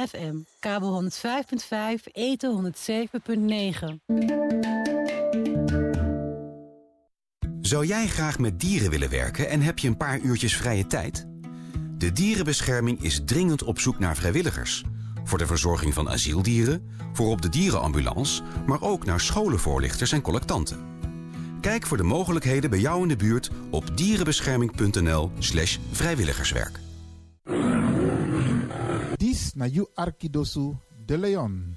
FM, kabel 105.5, eten 107.9. Zou jij graag met dieren willen werken en heb je een paar uurtjes vrije tijd? De dierenbescherming is dringend op zoek naar vrijwilligers. Voor de verzorging van asieldieren, voor op de dierenambulance... maar ook naar scholenvoorlichters en collectanten. Kijk voor de mogelijkheden bij jou in de buurt op dierenbescherming.nl slash vrijwilligerswerk. Na you Arkidosu de Leon.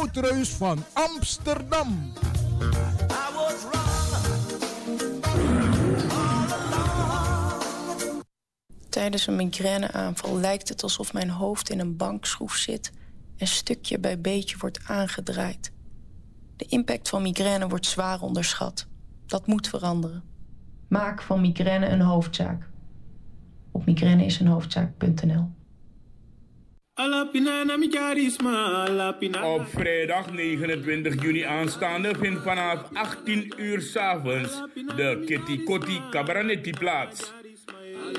Van Amsterdam. Tijdens een migraineaanval lijkt het alsof mijn hoofd in een bankschroef zit... en stukje bij beetje wordt aangedraaid. De impact van migraine wordt zwaar onderschat. Dat moet veranderen. Maak van migraine een hoofdzaak. Op migraineisenhoofdzaak.nl Op vrijdag 29 juni aanstaande vindt vanaf 18 uur s'avonds de Kitty Kotti Cabaretti plaats.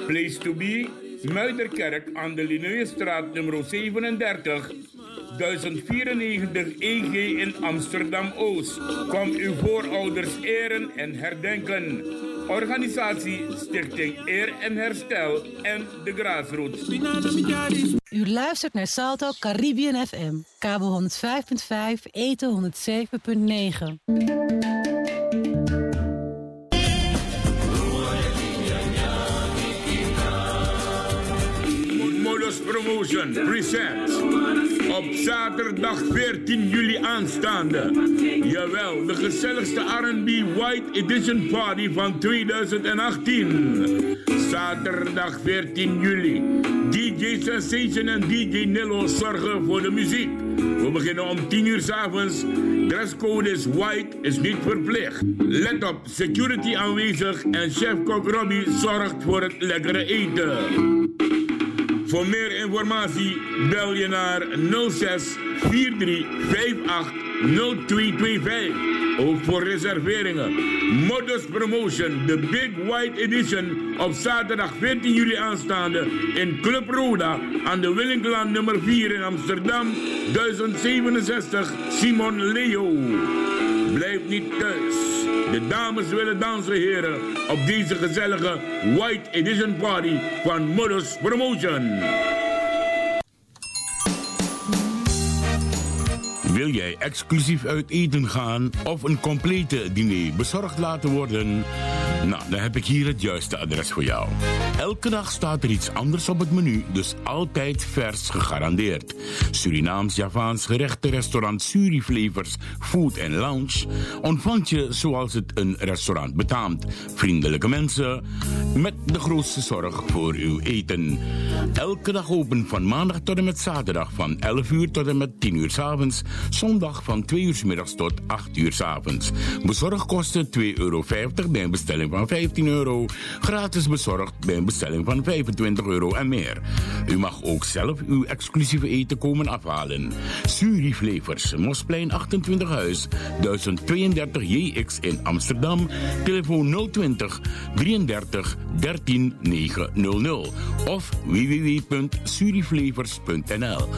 Place to be, Muiderkerk aan de Linnaeusstraat nummer 37, 1094 EG in Amsterdam-Oost. Kom uw voorouders eren en herdenken. Organisatie Stichting Eer en Herstel en de Grassroots. U luistert naar Salto Caribbean FM, kabel 105.5, eten 107.9. Modus Promotion presents op zaterdag 14 juli aanstaande. Jawel, de gezelligste R&B White Edition Party van 2018. Zaterdag 14 juli. DJ Sensation en DJ Nilo zorgen voor de muziek. We beginnen om 10 uur s avonds. Dresscode is white, is niet verplicht. Let op, security aanwezig en chef-kok Robbie zorgt voor het lekkere eten. Voor meer informatie bel je naar 06 43 58 0225. Ook voor reserveringen. Modus Promotion, de Big White Edition op zaterdag 14 juli aanstaande in Club Roda aan de Willinkland nummer 4 in Amsterdam 1067 Simon Leo. Blijf niet thuis. De dames willen dansen, heren, op deze gezellige White Edition Party van Modus Promotion. Wil jij exclusief uit eten gaan of een complete diner bezorgd laten worden? Nou, dan heb ik hier het juiste adres voor jou. Elke dag staat er iets anders op het menu, dus altijd vers gegarandeerd. Surinaams, Javaans gerechten, restaurant Suriflevers, Food and Lounge ontvangt je zoals het een restaurant betaamt. Vriendelijke mensen met de grootste zorg voor uw eten. Elke dag open van maandag tot en met zaterdag van 11 uur tot en met 10 uur s avonds. Zondag van 2 uur s middags tot 8 uur s avonds. Bezorgkosten 2,50 euro bij bestelling van 15 euro. Gratis bezorgd bij een bestelling van 25 euro en meer. U mag ook zelf uw exclusieve eten komen afhalen. Suriflevers, Mosplein 28 Huis, 1032 JX in Amsterdam. Telefoon 020 33 13 900 of www.suriflevers.nl.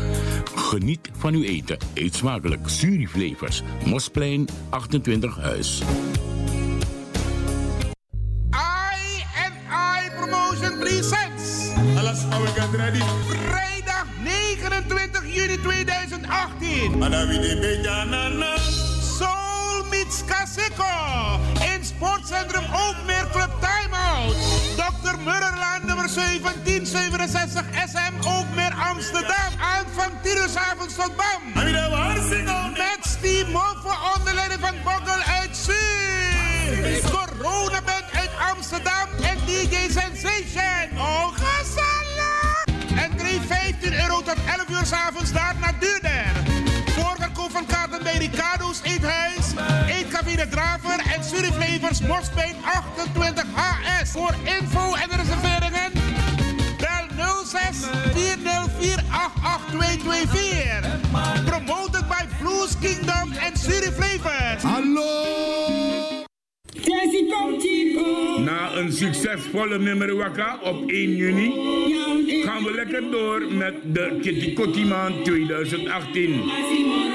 Geniet van uw eten. Eet smakelijk. Suriflevers, Mosplein 28 Huis. Ready. Vrijdag 29 juni 2018. Manawi Soul meets Kaseko. In Sportcentrum Ookmeer Club Timeout. Dr. Murrerlaan nummer 1767 SM Ookmeer Amsterdam. Aanvang 10 uur 's avonds tot BAM. Met Steve Moffo onder leiding van Boggel uit Zuid. Corona Band uit Amsterdam en DJ Sensation. Oh, gezellig! Entree 15 euro tot 11 uur s'avonds daar naar duurder. Voorverkoop van kaarten bij Ricardo's Eethuis, Eetcabine Draver en Suriflevers Mospijn 28 HS. Voor info en reserveringen bel 06 404 88224. Promoted by Blues Kingdom en Suriflevers. Hallo! Na een succesvolle nummer Waka op 1 juni gaan we lekker door met de Kitty maand 2018.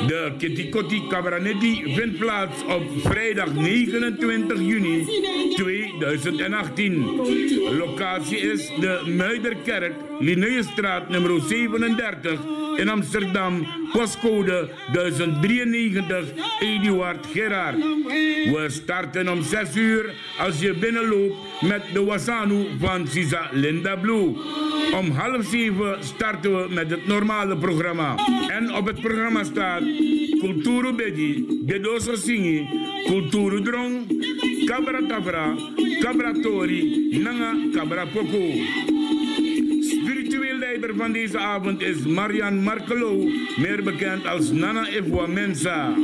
De Kitty Kotti Cabranetti vindt plaats op vrijdag 29 juni 2018. Locatie is de Muiderkerk, Linnaeusstraat nummer 37 in Amsterdam, postcode 1093 Eduard Gerard. We starten om 6 uur als je binnenloopt met de Wasanu van Sisa Linda Blue. Om half 7 starten we met het normale programma. En op het programma staat Kulturu Bedi, Bedoso Singi, Kulturu Drong, Cabra Tavra, Cabra Tori, Nanga Cabra Poco. Leider van deze avond is Marian Markelo, meer bekend als Nana Ifwa Mensa.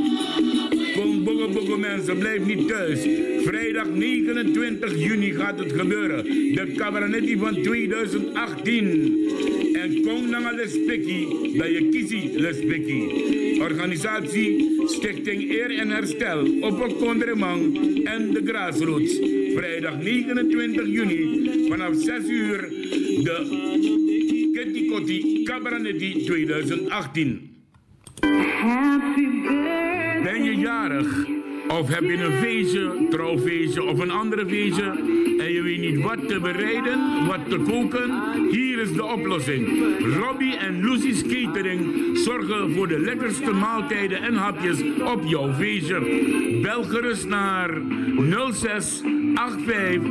Kom bogo bogo mensen, blijf niet thuis. Vrijdag 29 juni gaat het gebeuren. De Cabernetti van 2018. En kom naar spekkie, dat je kiesie le spekkie. Organisatie Stichting Eer en Herstel, op Kondremang en de Grassroots. Vrijdag 29 juni vanaf 6 uur de Kitty Kotti Cabernetti 2018. Ben je jarig? Of heb je een feestje, trouwfeestje of een andere feestje en je weet niet wat te bereiden, wat te koken? Hier is de oplossing. Robbie en Lucy's Catering zorgen voor de lekkerste maaltijden en hapjes op jouw feestje. Bel gerust naar 06 85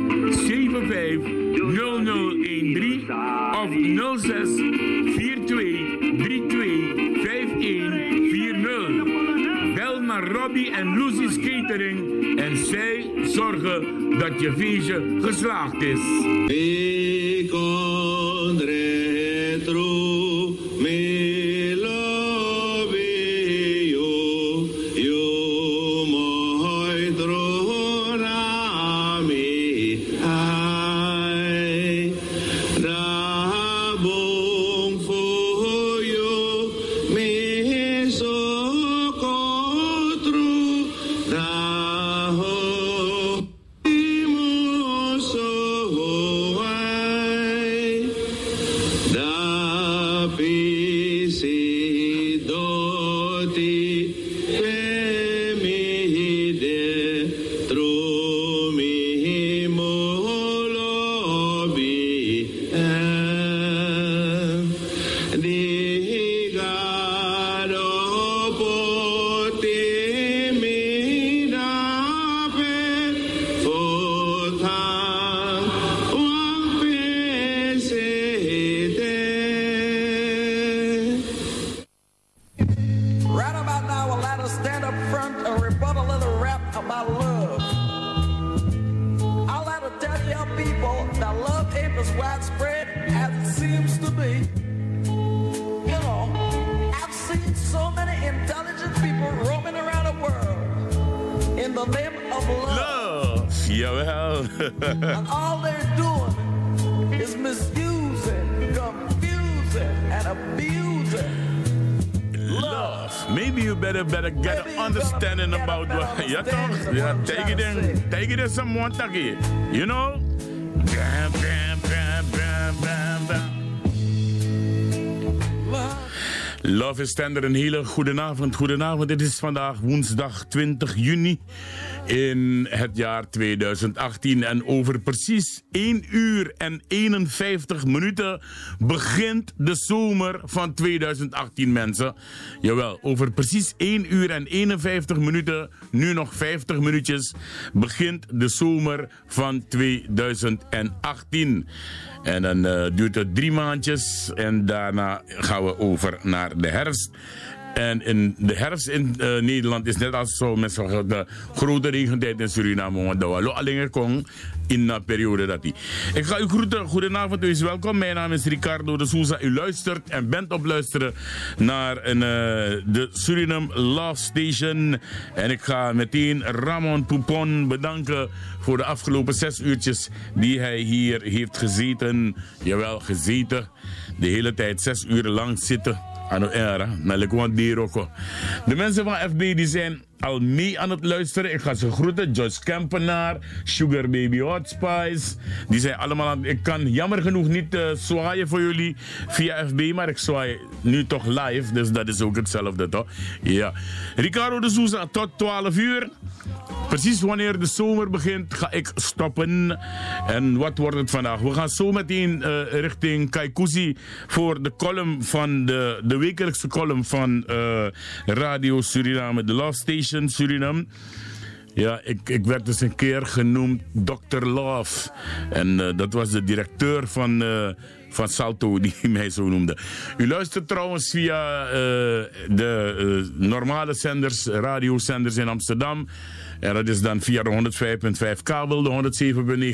75 0013 of 06 42 32 Robbie en Lucy's Catering en zij zorgen dat je feestje geslaagd is. Yeah, of what take I'm it trying to in, say. take it in someone taki. You know? Tender, een hele goedenavond. Goedenavond, dit is vandaag woensdag 20 juni in het jaar 2018. En over precies 1 uur en 51 minuten begint de zomer van 2018, mensen. Jawel, over precies 1 uur en 51 minuten, nu nog 50 minuutjes, begint de zomer van 2018. En dan eh, duurt het drie maandjes en daarna gaan we over naar de herfst. En in de herfst in uh, Nederland is net als zo met de grote regentijd in Suriname. Want dat was alleen kon in de periode dat die. Ik ga u groeten. Goedenavond, u is welkom. Mijn naam is Ricardo de Souza. U luistert en bent op luisteren naar een, uh, de Suriname Love Station. En ik ga meteen Ramon Poupon bedanken voor de afgelopen zes uurtjes die hij hier heeft gezeten. Jawel, gezeten. De hele tijd zes uur lang zitten ano era, na lekwant De mensen van FB die zijn al mee aan het luisteren. Ik ga ze groeten. Joyce Kempenaar, Sugar Baby Hot Spice. Die zijn allemaal aan Ik kan jammer genoeg niet uh, zwaaien voor jullie via FB, maar ik zwaai nu toch live. Dus dat is ook hetzelfde toch? Ja. Ricardo de Souza tot 12 uur. Precies wanneer de zomer begint, ga ik stoppen. En wat wordt het vandaag? We gaan zo meteen uh, richting Kaikousi voor de column van de, de wekelijkse column van uh, Radio Suriname, de Love Station Suriname. Ja, ik, ik werd dus een keer genoemd Dr. Love. En uh, dat was de directeur van, uh, van Salto die mij zo noemde. U luistert trouwens via uh, de normale zenders, radiozenders in Amsterdam. En dat is dan via de 105.5 kabel, de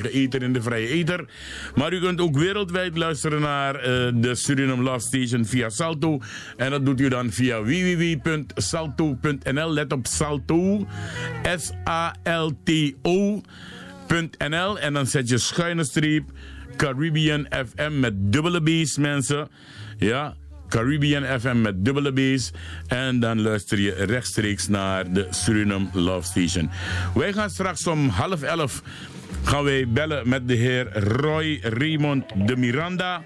107.9 ether in de vrije ether. Maar u kunt ook wereldwijd luisteren naar uh, de Suriname Love Station via Salto. En dat doet u dan via www.salto.nl. Let op Salto. S-A-L-T-O.nl. En dan zet je schuine streep Caribbean FM met dubbele B's, mensen. Ja, Caribbean FM met dubbele B's. En dan luister je rechtstreeks naar de Suriname Love Station. Wij gaan straks om half elf gaan wij bellen met de heer Roy Raymond de Miranda.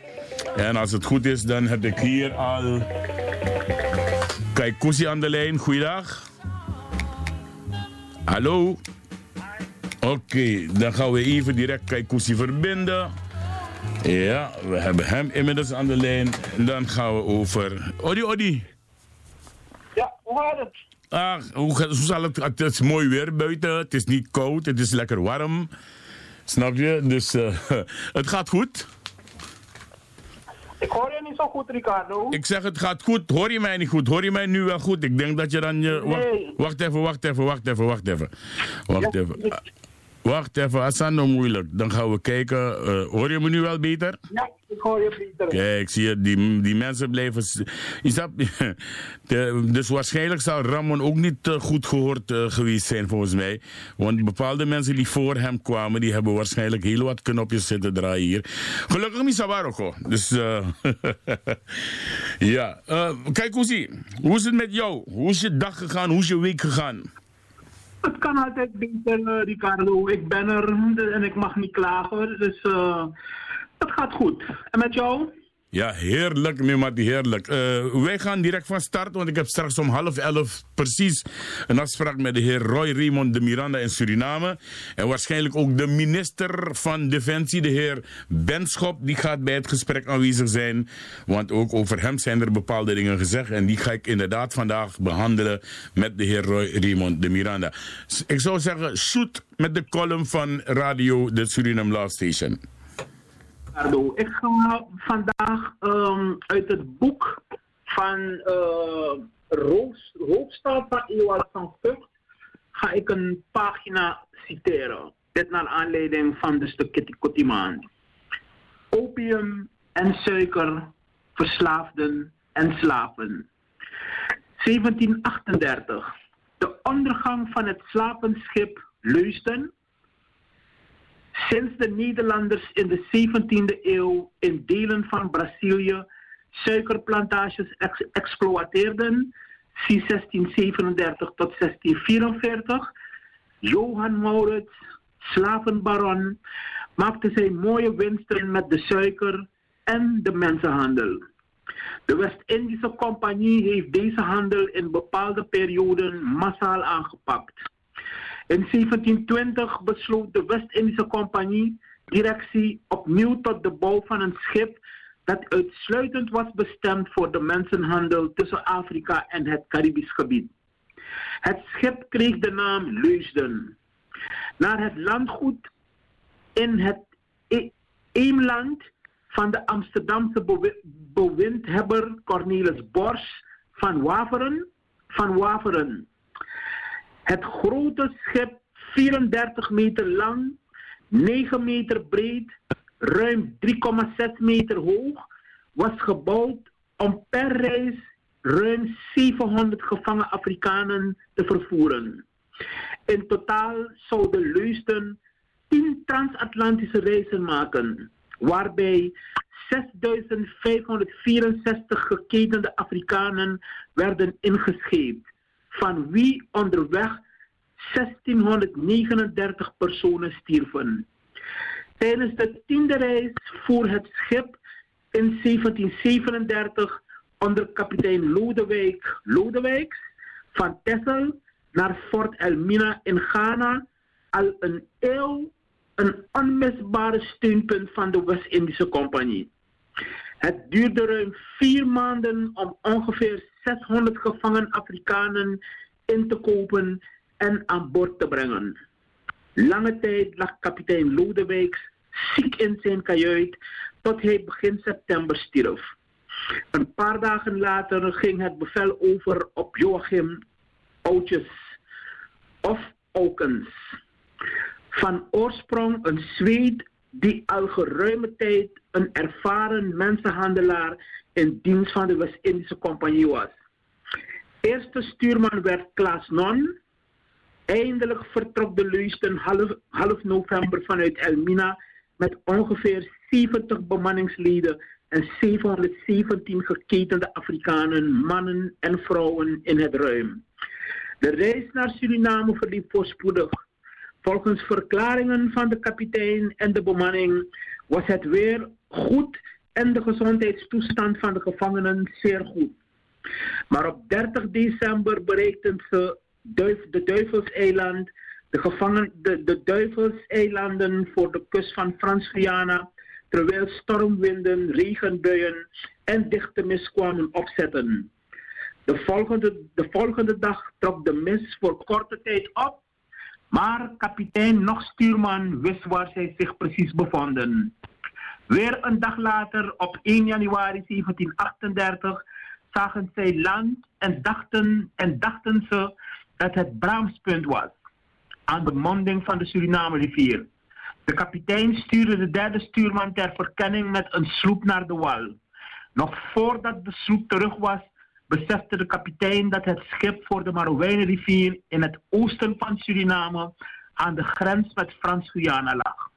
En als het goed is, dan heb ik hier al Kaikousi aan de lijn. Goeiedag. Hallo. Oké, dan gaan we even direct Kaikousi verbinden. Ja, we hebben hem inmiddels aan de lijn. En dan gaan we over... Odi, Odi. Ja, hoe gaat het? Ah, hoe, hoe zal het? Het is mooi weer buiten. Het is niet koud. Het is lekker warm. Snap je? Dus uh, het gaat goed. Ik hoor je niet zo goed, Ricardo. Ik zeg het gaat goed. Hoor je mij niet goed? Hoor je mij nu wel goed? Ik denk dat je dan je... Nee. Wacht, wacht even, wacht even, wacht even, wacht even. Wacht ja, even. Wacht even, Asano moeilijk. Dan gaan we kijken. Uh, hoor je me nu wel beter? Ja, ik hoor je beter. Kijk, zie je, die, die mensen blijven... Is dat, de, dus waarschijnlijk zal Ramon ook niet uh, goed gehoord uh, geweest zijn, volgens mij. Want bepaalde mensen die voor hem kwamen, die hebben waarschijnlijk heel wat knopjes zitten draaien hier. Gelukkig niet Sabaroko. Dus, ja. kijk, hoe, hoe is het met jou? Hoe is je dag gegaan? Hoe is je week gegaan? Het kan altijd beter, uh, Ricardo. Ik ben er en ik mag niet klagen. Dus uh, het gaat goed. En met jou? Ja, heerlijk, Mimati, heerlijk. Uh, wij gaan direct van start, want ik heb straks om half elf precies een afspraak met de heer Roy Raymond de Miranda in Suriname. En waarschijnlijk ook de minister van Defensie, de heer Benschop, die gaat bij het gesprek aanwezig zijn. Want ook over hem zijn er bepaalde dingen gezegd. En die ga ik inderdaad vandaag behandelen met de heer Roy Raymond de Miranda. Ik zou zeggen, shoot met de column van radio de Suriname Law Station. Ik ga vandaag um, uit het boek van uh, Hoofdstad van Ewald van Vught ga ik een pagina citeren. Dit naar aanleiding van de stuk Kotimaan. Opium en suiker, verslaafden en slaven. 1738. De ondergang van het slapenschip Leusden Sinds de Nederlanders in de 17e eeuw in delen van Brazilië suikerplantages ex exploiteerden, 1637 tot 1644, Johan Maurits, slavenbaron, maakte zij mooie winsten met de suiker en de mensenhandel. De West-Indische Compagnie heeft deze handel in bepaalde perioden massaal aangepakt. In 1720 besloot de West-Indische Compagnie directie opnieuw tot de bouw van een schip dat uitsluitend was bestemd voor de mensenhandel tussen Afrika en het Caribisch gebied. Het schip kreeg de naam Leusden. Naar het landgoed in het e Eemland van de Amsterdamse bewindhebber Cornelis Bors van Waveren, van Waveren. Het grote schip, 34 meter lang, 9 meter breed, ruim 3,6 meter hoog, was gebouwd om per reis ruim 700 gevangen Afrikanen te vervoeren. In totaal zouden Leusden 10 transatlantische reizen maken, waarbij 6564 geketende Afrikanen werden ingescheept, van wie onderweg 1639 personen stierven. Tijdens de tiende reis voer het schip in 1737 onder kapitein Lodewijk Lodewijks van Texel naar Fort Elmina in Ghana al een eeuw een onmisbare steunpunt van de West-Indische Compagnie. Het duurde ruim vier maanden om ongeveer 600 gevangen Afrikanen in te kopen en aan boord te brengen. Lange tijd lag kapitein Lodewijks ziek in zijn kajuit tot hij begin september stierf. Een paar dagen later ging het bevel over op Joachim Oudjes of Aukens. Van oorsprong een Zweed die al geruime tijd een ervaren mensenhandelaar in dienst van de West-Indische Compagnie was. Eerste stuurman werd Klaas Non. Eindelijk vertrok de Leusden half, half november vanuit Elmina met ongeveer 70 bemanningsleden en 717 geketende Afrikanen, mannen en vrouwen in het ruim. De reis naar Suriname verliep voorspoedig. Volgens verklaringen van de kapitein en de bemanning was het weer goed en de gezondheidstoestand van de gevangenen zeer goed. Maar op 30 december bereikten ze de Duivelseiland, de, gevangen, de, de Duivelseilanden voor de kust van Frans-Guyana, terwijl stormwinden, regenbuien en dichte mist kwamen opzetten. De volgende, de volgende dag trok de mist voor korte tijd op, maar kapitein nog stuurman wist waar zij zich precies bevonden. Weer een dag later, op 1 januari 1738, zagen zij land en dachten, en dachten ze dat het Braamspunt was, aan de monding van de Suriname-rivier. De kapitein stuurde de derde stuurman ter verkenning met een sloep naar de wal. Nog voordat de sloep terug was, besefte de kapitein dat het schip voor de Marowijnenrivier in het oosten van Suriname aan de grens met Frans-Guyana lag.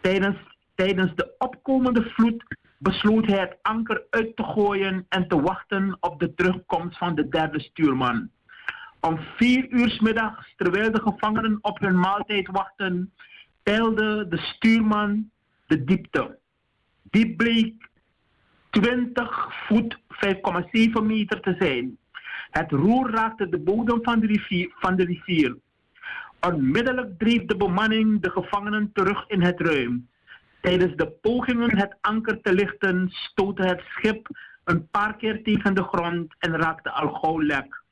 Tijdens, tijdens de opkomende vloed besloot hij het anker uit te gooien en te wachten op de terugkomst van de derde stuurman. Om vier uur middags, terwijl de gevangenen op hun maaltijd wachten, peilde de stuurman de diepte. Die bleek 20 voet 5,7 meter te zijn. Het roer raakte de bodem van de, rivier, van de rivier. Onmiddellijk dreef de bemanning de gevangenen terug in het ruim. Tijdens de pogingen het anker te lichten stootte het schip een paar keer tegen de grond en raakte al gauw lek.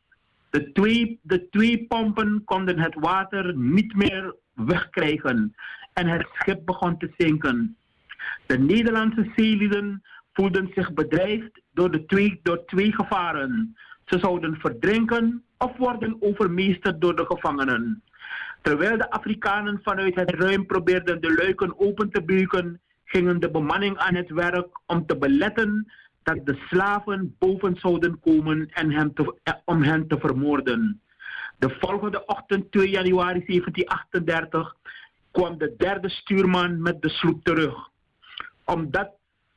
De twee, de twee pompen konden het water niet meer wegkrijgen en het schip begon te zinken. De Nederlandse zeelieden voelden zich bedreigd door, de twee, door twee gevaren. Ze zouden verdrinken of worden overmeesterd door de gevangenen. Terwijl de Afrikanen vanuit het ruim probeerden de luiken open te buiken, gingen de bemanning aan het werk om te beletten dat de slaven boven zouden komen en hem om hen te vermoorden. De volgende ochtend, 2 januari 1738, kwam de derde stuurman met de sloep terug. Omdat,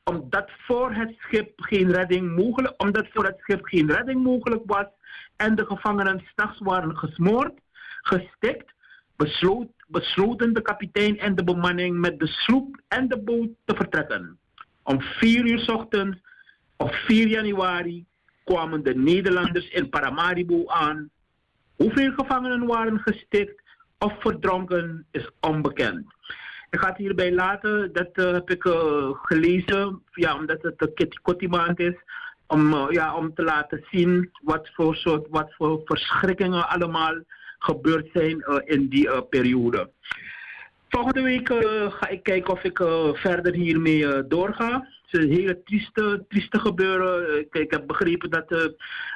omdat, voor het schip geen redding mogelijk, omdat voor het schip geen redding mogelijk was en de gevangenen s'nachts waren gesmoord, gestikt, besloot, besloten de kapitein en de bemanning met de sloep en de boot te vertrekken. Om vier uur ochtends, op 4 januari, kwamen de Nederlanders in Paramaribo aan. Hoeveel gevangenen waren gestikt of verdronken is onbekend. Ik ga het hierbij laten, dat uh, heb ik uh, gelezen, ja, omdat het een Kitty maand is, om, uh, ja, om te laten zien wat voor, soort, wat voor verschrikkingen allemaal gebeurd zijn in die periode. volgende week eh, ga ik kijken of ik eh, verder hiermee eh, doorga. Het is een hele trieste, trieste gebeuren. Eh, ik, heb begrepen dat uh,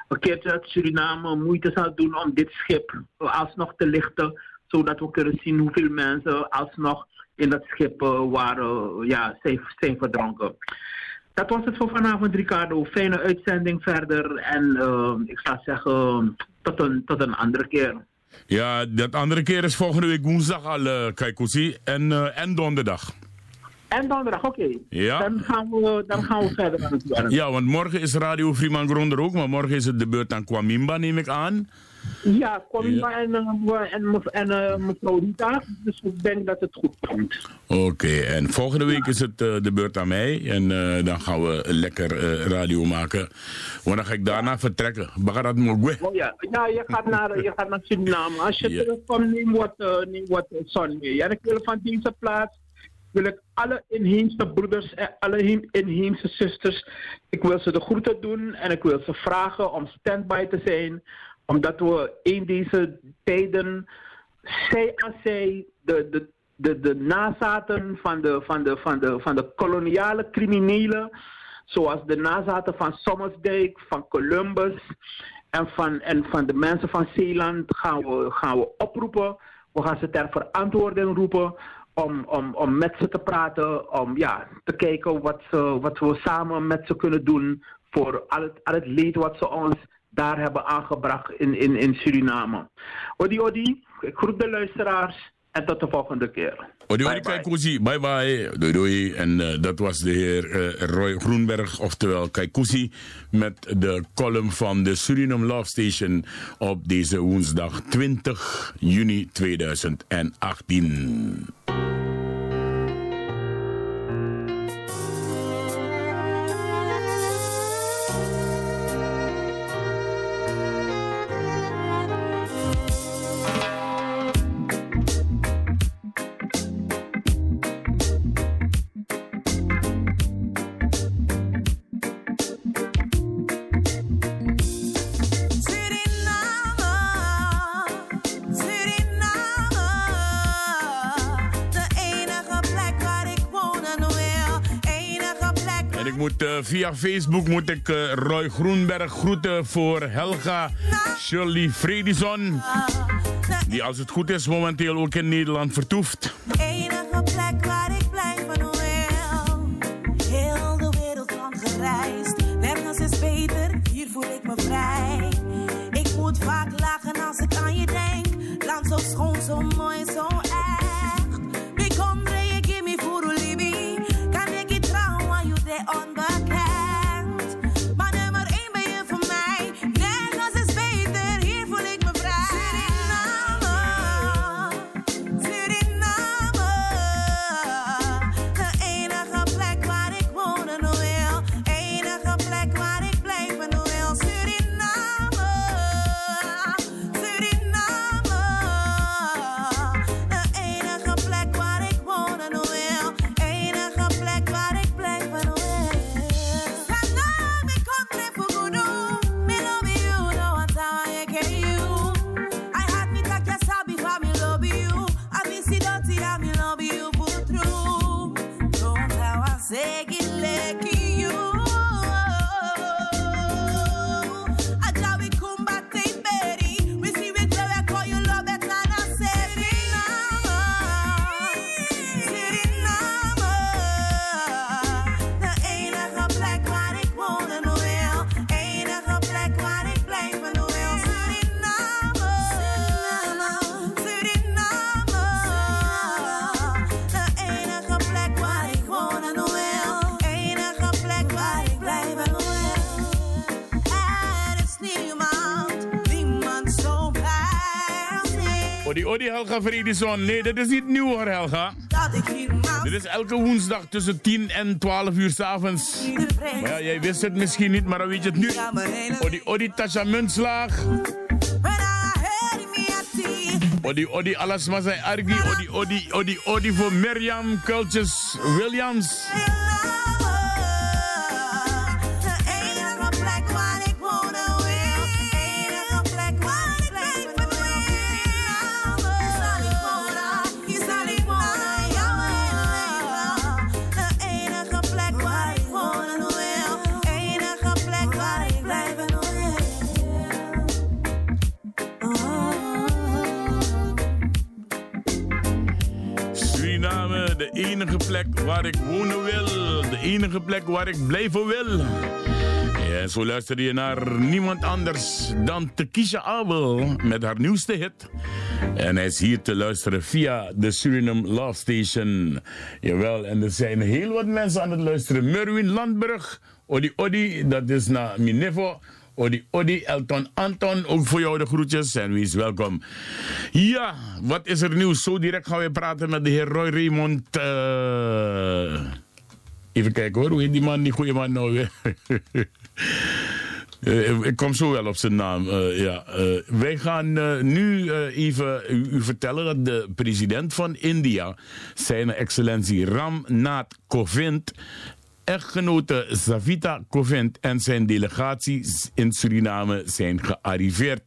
een keertje uit Suriname moeite zal doen om dit schip eh, alsnog te lichten. Zodat we kunnen zien hoeveel mensen alsnog in dat schip eh, waren, ja, zijn, zijn verdronken. Dat was het voor vanavond, Ricardo. Fijne uitzending verder. En eh, ik zou zeggen, tot een, tot een andere keer. Ja, dat andere keer is volgende week woensdag al, uh, Kaikousi. En, uh, en donderdag. En donderdag, oké. Okay. Ja. Dan, gaan we, dan gaan we verder aan het werk. Ja, want morgen is Radio Freeman Gronder ook. Maar morgen is het de beurt aan Kwamimba, neem ik aan. Ja, Kwamimba ja. en, uh, en, en uh, mevrouw Rita. Dus ik denk dat het goed komt. Oké, okay, en volgende week is het uh, de beurt aan mij. En dan gaan we lekker radio maken. Want dan ga ik daarna vertrekken. Bagarat Mogwe. Oh ja, ja je, gaat naar, je gaat naar Suriname. Als je terugkomt, neem wat, neem wat zon mee. Ja, ik wil van deze plaats wil ik alle inheemse broeders en alle inheemse zusters, ik wil ze de groeten doen en ik wil ze vragen om standby te zijn, omdat we in deze tijden zij aan zij de, de, de, de nazaten van de, van, de, van, de, van de koloniale criminelen, zoals de nazaten van Sommersdijk, van Columbus en van, en van de mensen van Zeeland, gaan we, gaan we oproepen. We gaan ze ter verantwoording roepen om, om, om met ze te praten, om ja, te kijken wat, ze, wat we samen met ze kunnen doen voor al het, al het leed wat ze ons daar hebben aangebracht in, in, in Suriname. Odi Odi, ik groet de luisteraars en tot de volgende keer. Odi Odi Kaikousi, bye bye, doei doei. En uh, dat was de heer uh, Roy Groenberg, oftewel Kaikousi, met de column van de Suriname Love Station op deze woensdag 20 juni 2018. Facebook moet ik uh, Roy Groenberg groeten voor Helga Shirley Fredison. Die als het goed is momenteel ook in Nederland vertoeft. Enige plek waar ik blijf van wil. Heel de wereld van gereisd. Nergens is beter, hier voel ik me vrij. Ik moet vaak lachen als ik aan je denk. Land zo schoon, zo mooi, Helga Vredison. Nee, dit is niet nieuw hoor, Helga. Dit is elke woensdag tussen 10 en 12 uur s'avonds. Maar ja, jij wist het misschien niet, maar dan weet je het nu. Odi Odi Tasha Muntslaag. Odi Odi Alasmasai Argi. Odi Odi Odi Odi voor Mirjam Kultjes Williams. Plek waar ik wonen wil. De enige plek waar ik blijven wil. Ja, zo luister je naar niemand anders dan Tekisha Abel met haar nieuwste hit. En hij is hier te luisteren via de Suriname Love Station. Jawel, en er zijn heel wat mensen aan het luisteren. Merwin Landburg, Odi Odi, dat is naar Minevo. Odi Odi, Elton Anton, ook voor jou de groetjes en wees welkom. Ja, wat is er nieuws? Zo direct gaan we praten met de heer Roy Raymond. Uh... Even kijken hoor, hoe heet die man, die goede man nou weer? Uh, ik kom zo wel op zijn naam. Uh, ja. Wij gaan nu even u, u, vertellen dat de president van India, zijn excellentie Ram Nath Kovind, echtgenote Savita Kovind en zijn delegatie in Suriname zijn gearriveerd.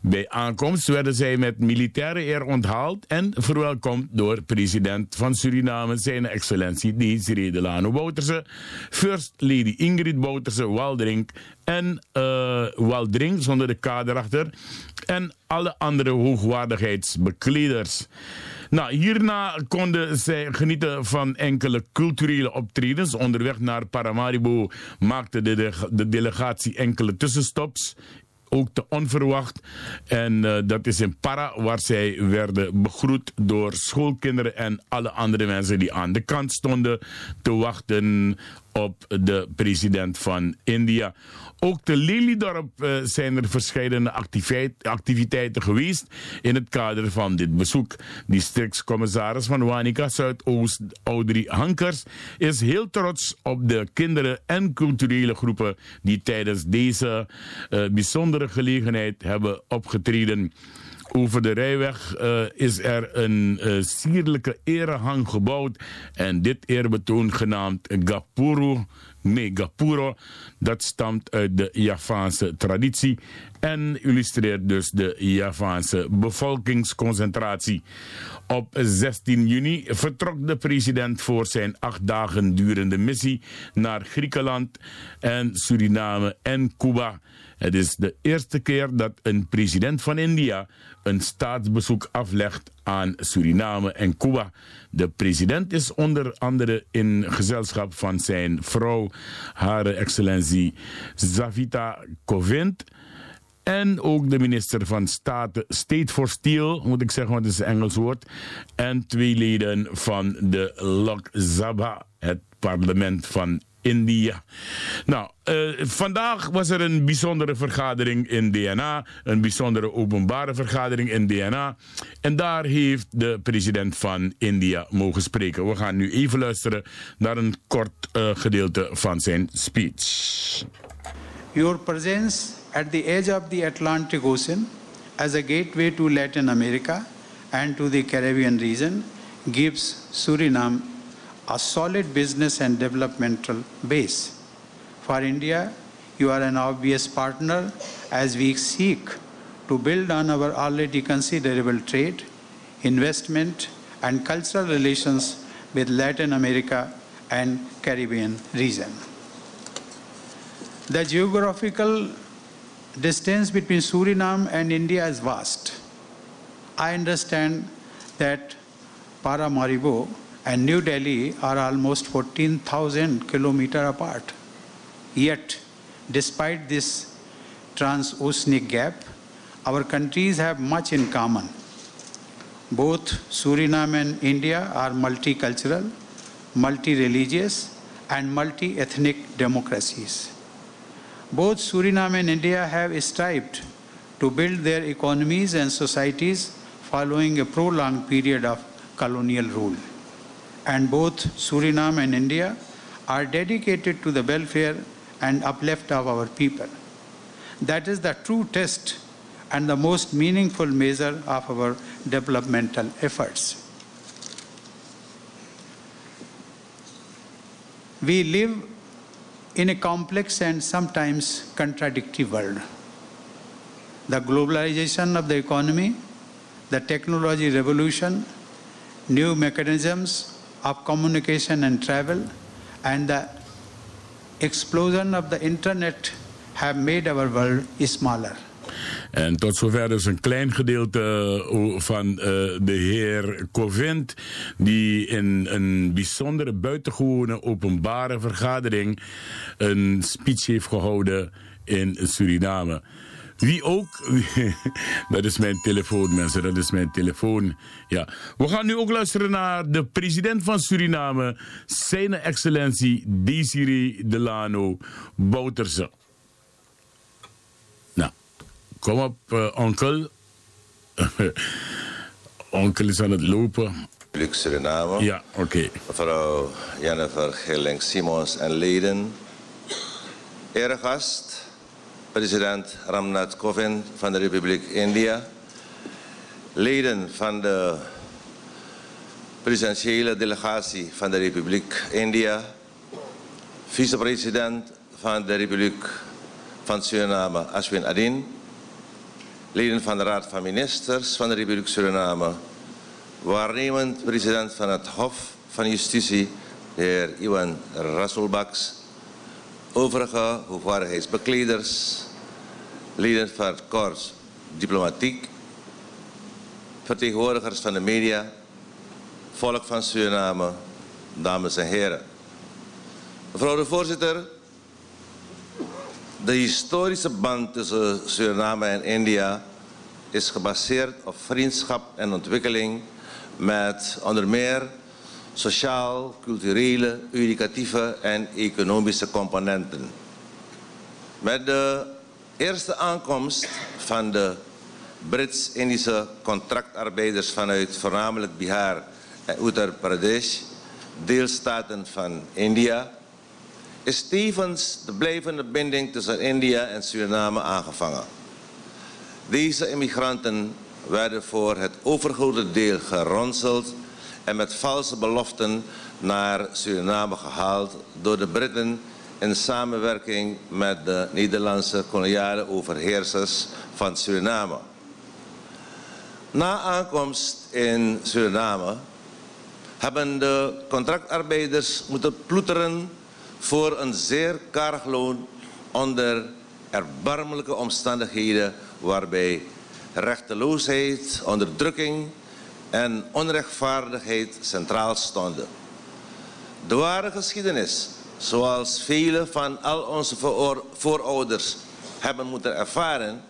Bij aankomst werden zij met militaire eer onthaald en verwelkomd door president van Suriname, zijn excellentie Desiree Delano Bouterse, First Lady Ingrid Bouterse Waldring en uh, Waldring zonder de kader achter en alle andere hoogwaardigheidsbekleders. Nou, hierna konden zij genieten van enkele culturele optredens. Onderweg naar Paramaribo maakte de, de, de delegatie enkele tussenstops ook te onverwacht. En uh, dat is in Para, waar zij werden begroet door schoolkinderen en alle andere mensen die aan de kant stonden te wachten op de president van India. Ook te Lelydorp uh, zijn er verschillende activiteiten geweest in het kader van dit bezoek. Districtscommissaris van Wanika Zuidoost, Audrey Hankers, is heel trots op de kinderen en culturele groepen die tijdens deze uh, bijzondere gelegenheid hebben opgetreden. Over de rijweg uh, is er een uh, sierlijke erehang gebouwd. En dit eerbetoon genaamd Gapuru Megapuro. Dat stamt uit de Javaanse traditie en illustreert dus de Javaanse bevolkingsconcentratie. Op 16 juni vertrok de president voor zijn acht dagen durende missie naar Griekenland en Suriname en Cuba. Het is de eerste keer dat een president van India een staatsbezoek aflegt aan Suriname en Cuba. De president is onder andere in gezelschap van zijn vrouw, Hare Excellentie Zavita Kovind. En ook de minister van State, State for Steel, moet ik zeggen, want het is een Engels woord. En twee leden van de Lok Sabha, het parlement van India. Nou, uh, vandaag was er een bijzondere vergadering in DNA. Een bijzondere openbare vergadering in DNA. En daar heeft de president van India mogen spreken. We gaan nu even luisteren naar een kort uh, gedeelte van zijn speech. Your presence at the edge of the Atlantic Ocean as a gateway to Latin America and to the Caribbean region gives Suriname a solid business and developmental base. For India, you are an obvious partner as we seek to build on our already considerable trade, investment, and cultural relations with Latin America and Caribbean region. The geographical distance between Suriname and India is vast. I understand that Paramaribo and New Delhi are almost 14,000 kilometers apart. Yet, despite this transoceanic gap, our countries have much in common. Both Suriname and India are multicultural, multi-religious, and multi-ethnic democracies. Both Suriname and India have strived to build their economies and societies following a prolonged period of colonial rule and both Suriname and India are dedicated to the welfare and uplift of our people. That is the true test and the most meaningful measure of our developmental efforts. We live in a complex and sometimes contradictory world. The globalization of the economy, the technology revolution, new mechanisms of communication and travel and the explosion of the internet have made our world smaller. En tot zover dus een klein gedeelte eh, van uh, de heer Covent, die in een bijzondere buitengewone openbare vergadering een speech heeft gehouden in Suriname. Wie ook, dat is mijn telefoon mensen, dat is mijn telefoon. Ja. We gaan nu ook luisteren naar de president van Suriname, zijn excellentie Desiree Delano Bouterse. Nou, kom op uh, onkel. onkel is aan het lopen. Suriname. Ja, oké. Okay. Mevrouw Jennifer Gilling-Simons en leden. Eregast president Ramnath Kovind van de Republiek India, leden van de presidentiële delegatie van de Republiek India, vicepresident van de Republiek van Suriname Ashwin Adin, leden van de Raad van Ministers van de Republiek Suriname, waarnemend president van het Hof van Justitie, de heer Iwan Rasulbaks, overige hoogwaardigheidsbekleders, leden van het korps diplomatiek, vertegenwoordigers van de media, volk van Suriname, dames en heren. Mevrouw de voorzitter, de historische band tussen Suriname en India is gebaseerd op vriendschap en ontwikkeling met onder meer sociaal, culturele, educatieve en economische componenten. Met de eerste aankomst van de Brits-Indische contractarbeiders vanuit voornamelijk Bihar en Uttar Pradesh, deelstaten van India, is tevens de blijvende binding tussen India en Suriname aangevangen. Deze immigranten werden voor het overgrote deel geronseld en met valse beloften naar Suriname gehaald door de Britten in samenwerking met de Nederlandse koloniale overheersers van Suriname. Na aankomst in Suriname hebben de contractarbeiders moeten ploeteren voor een zeer karig loon onder erbarmelijke omstandigheden waarbij rechteloosheid, onderdrukking en onrechtvaardigheid centraal stonden. De ware geschiedenis, zoals vele van al onze voorouders hebben moeten ervaren,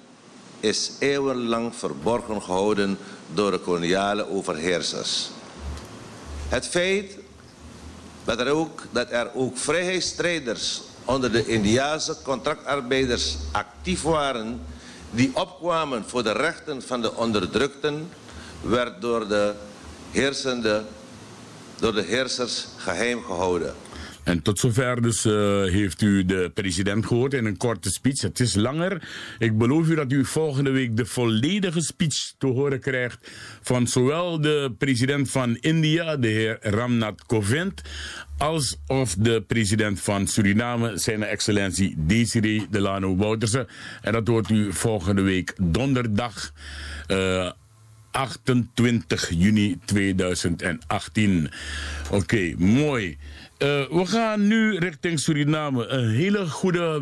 is eeuwenlang verborgen gehouden door de koloniale overheersers. Het feit dat er ook, dat er ook vrijheidsstrijders onder de Indiase contractarbeiders actief waren die opkwamen voor de rechten van de onderdrukten, werd door de heersende, door de heersers geheim gehouden. En tot zover dus uh, heeft u de president gehoord in een korte speech. Het is langer. Ik beloof u dat u volgende week de volledige speech te horen krijgt van zowel de president van India, de heer Ramnath Kovind, als of de president van Suriname, zijn excellentie Desiree Delano Bouterse. En dat hoort u volgende week donderdag. Uh, 28 juni 2018. Oké, okay, mooi. Uh, we gaan nu richting Suriname. Een hele goede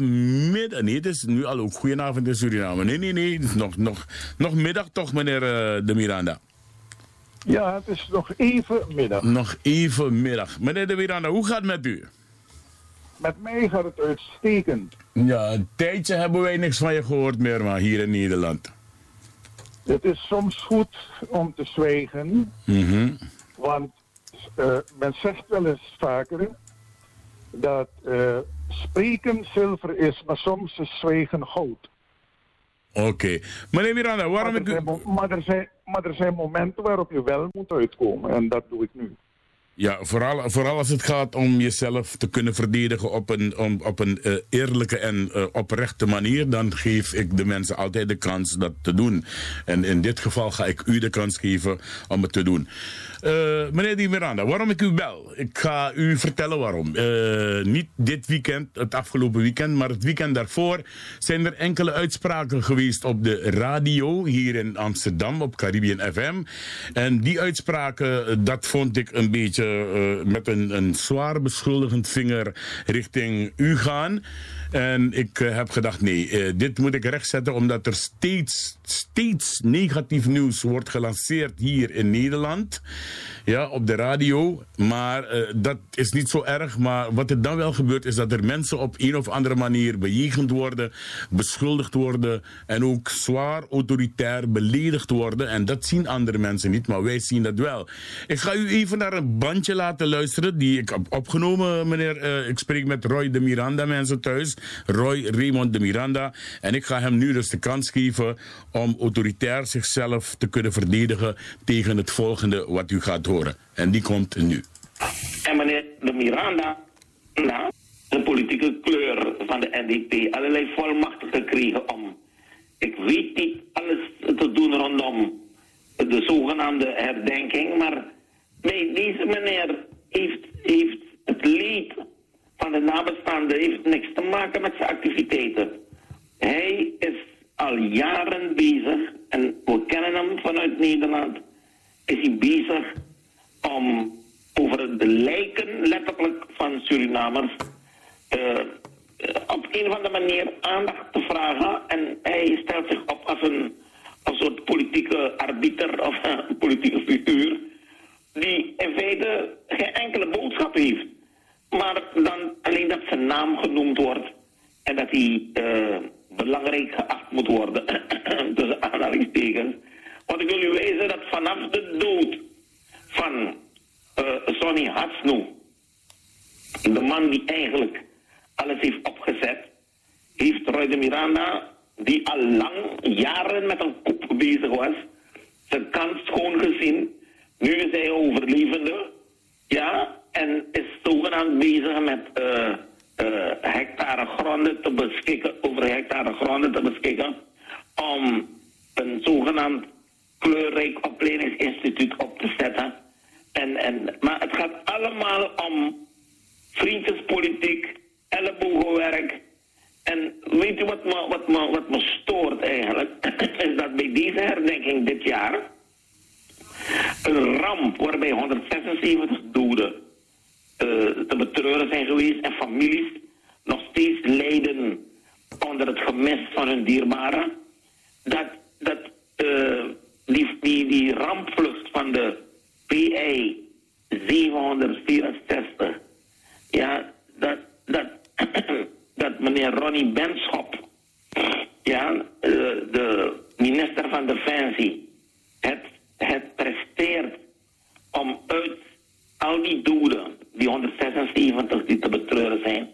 middag. Nee, het is nu al ook goedenavond in Suriname. Nee, nee, nee. Het is nog, nog, nog middag toch, meneer uh, De Miranda? Ja, het is nog even middag. Nog even middag. Meneer De Miranda, hoe gaat het met u? Met mij gaat het uitstekend. Ja, een tijdje hebben wij niks van je gehoord meer, maar hier in Nederland. Het is soms goed om te zwijgen. Mm Want uh, men zegt wel eens vaker dat uh, spreken zilver is, maar soms is zwijgen goud. Oké. Okay. Meneer Miranda, waarom maar er, zijn, ik... maar, er zijn, maar er zijn momenten waarop je wel moet uitkomen en dat doe ik nu. Ja, vooral, vooral als het gaat om jezelf te kunnen verdedigen op een, om, op een uh, eerlijke en uh, oprechte manier, dan geef ik de mensen altijd de kans dat te doen. En in dit geval ga ik u de kans geven om het te doen. Uh, meneer Di Miranda, waarom ik u bel? Ik ga u vertellen waarom. Niet dit weekend, het afgelopen weekend, maar het weekend daarvoor zijn er enkele uitspraken geweest op de radio hier in Amsterdam op Caribbean FM. En die uitspraken, dat vond ik een beetje eh, eh, met een, een zwaar beschuldigend vinger richting u gaan. En ik eh, heb gedacht, nee, dit moet ik rechtzetten omdat er steeds, steeds negatief nieuws wordt gelanceerd hier in Nederland. Ja, op de radio. Maar dat is niet zo erg. Maar wat er dan wel gebeurt is dat er mensen op een of andere manier bejegend worden, beschuldigd worden en ook zwaar autoritair beledigd worden. En dat zien andere mensen niet, maar wij zien dat wel. Ik ga u even naar een bandje laten luisteren die ik heb opgenomen, meneer. eh, ik spreek met Roy de Miranda, mensen thuis. Roy Raymond de Miranda. En ik ga hem nu dus de kans geven om autoritair zichzelf te kunnen verdedigen tegen het volgende wat u gaat horen. En die komt nu. En meneer de Miranda, nou, de politieke kleur van de NDP, allerlei volmachten gekregen om, ik weet niet, alles te doen rondom de zogenaamde herdenking, maar nee, deze meneer heeft, heeft het leed van de nabestaanden heeft niks te maken met zijn activiteiten. Hij is al jaren bezig, en we kennen hem vanuit Nederland, is hij bezig om over de lijken letterlijk van Surinamers eh, op een of andere manier aandacht te vragen. En hij stelt zich op als een, als een soort politieke arbiter of een politieke figuur die in feite geen enkele boodschap heeft. Maar dan alleen dat zijn naam genoemd wordt en dat hij eh, belangrijk geacht moet worden, tussen aanhalingstekens. Want ik wil u wijzen dat vanaf de dood van eh, Sonny Hatsnu, de man die eigenlijk alles heeft opgezet, heeft Roy de Miranda, die al lang jaren met een kop bezig was, zijn kans schoon gezien. Nu is hij overlevende, ja, en is zogenaamd bezig met eh, hectare gronden te beschikken, over hectare gronden te beschikken, om een zogenaamd kleurrijk opleidingsinstituut op te zetten. En, en, maar het gaat allemaal om vriendjespolitiek, ellebogenwerk. En weet u wat me, wat me, wat me stoort eigenlijk? is dat bij deze herdenking dit jaar een ramp waarbij 176 doden eh, te betreuren zijn geweest en families nog steeds lijden onder het gemis van hun dierbaren. Dat, dat eh, die, die, die rampvlucht van de PI 764, ja, dat, dat, dat meneer Ronnie Benschop, ja, eh, de minister van Defensie, het, het presteert om uit al die doden, die 176 die te betreuren zijn,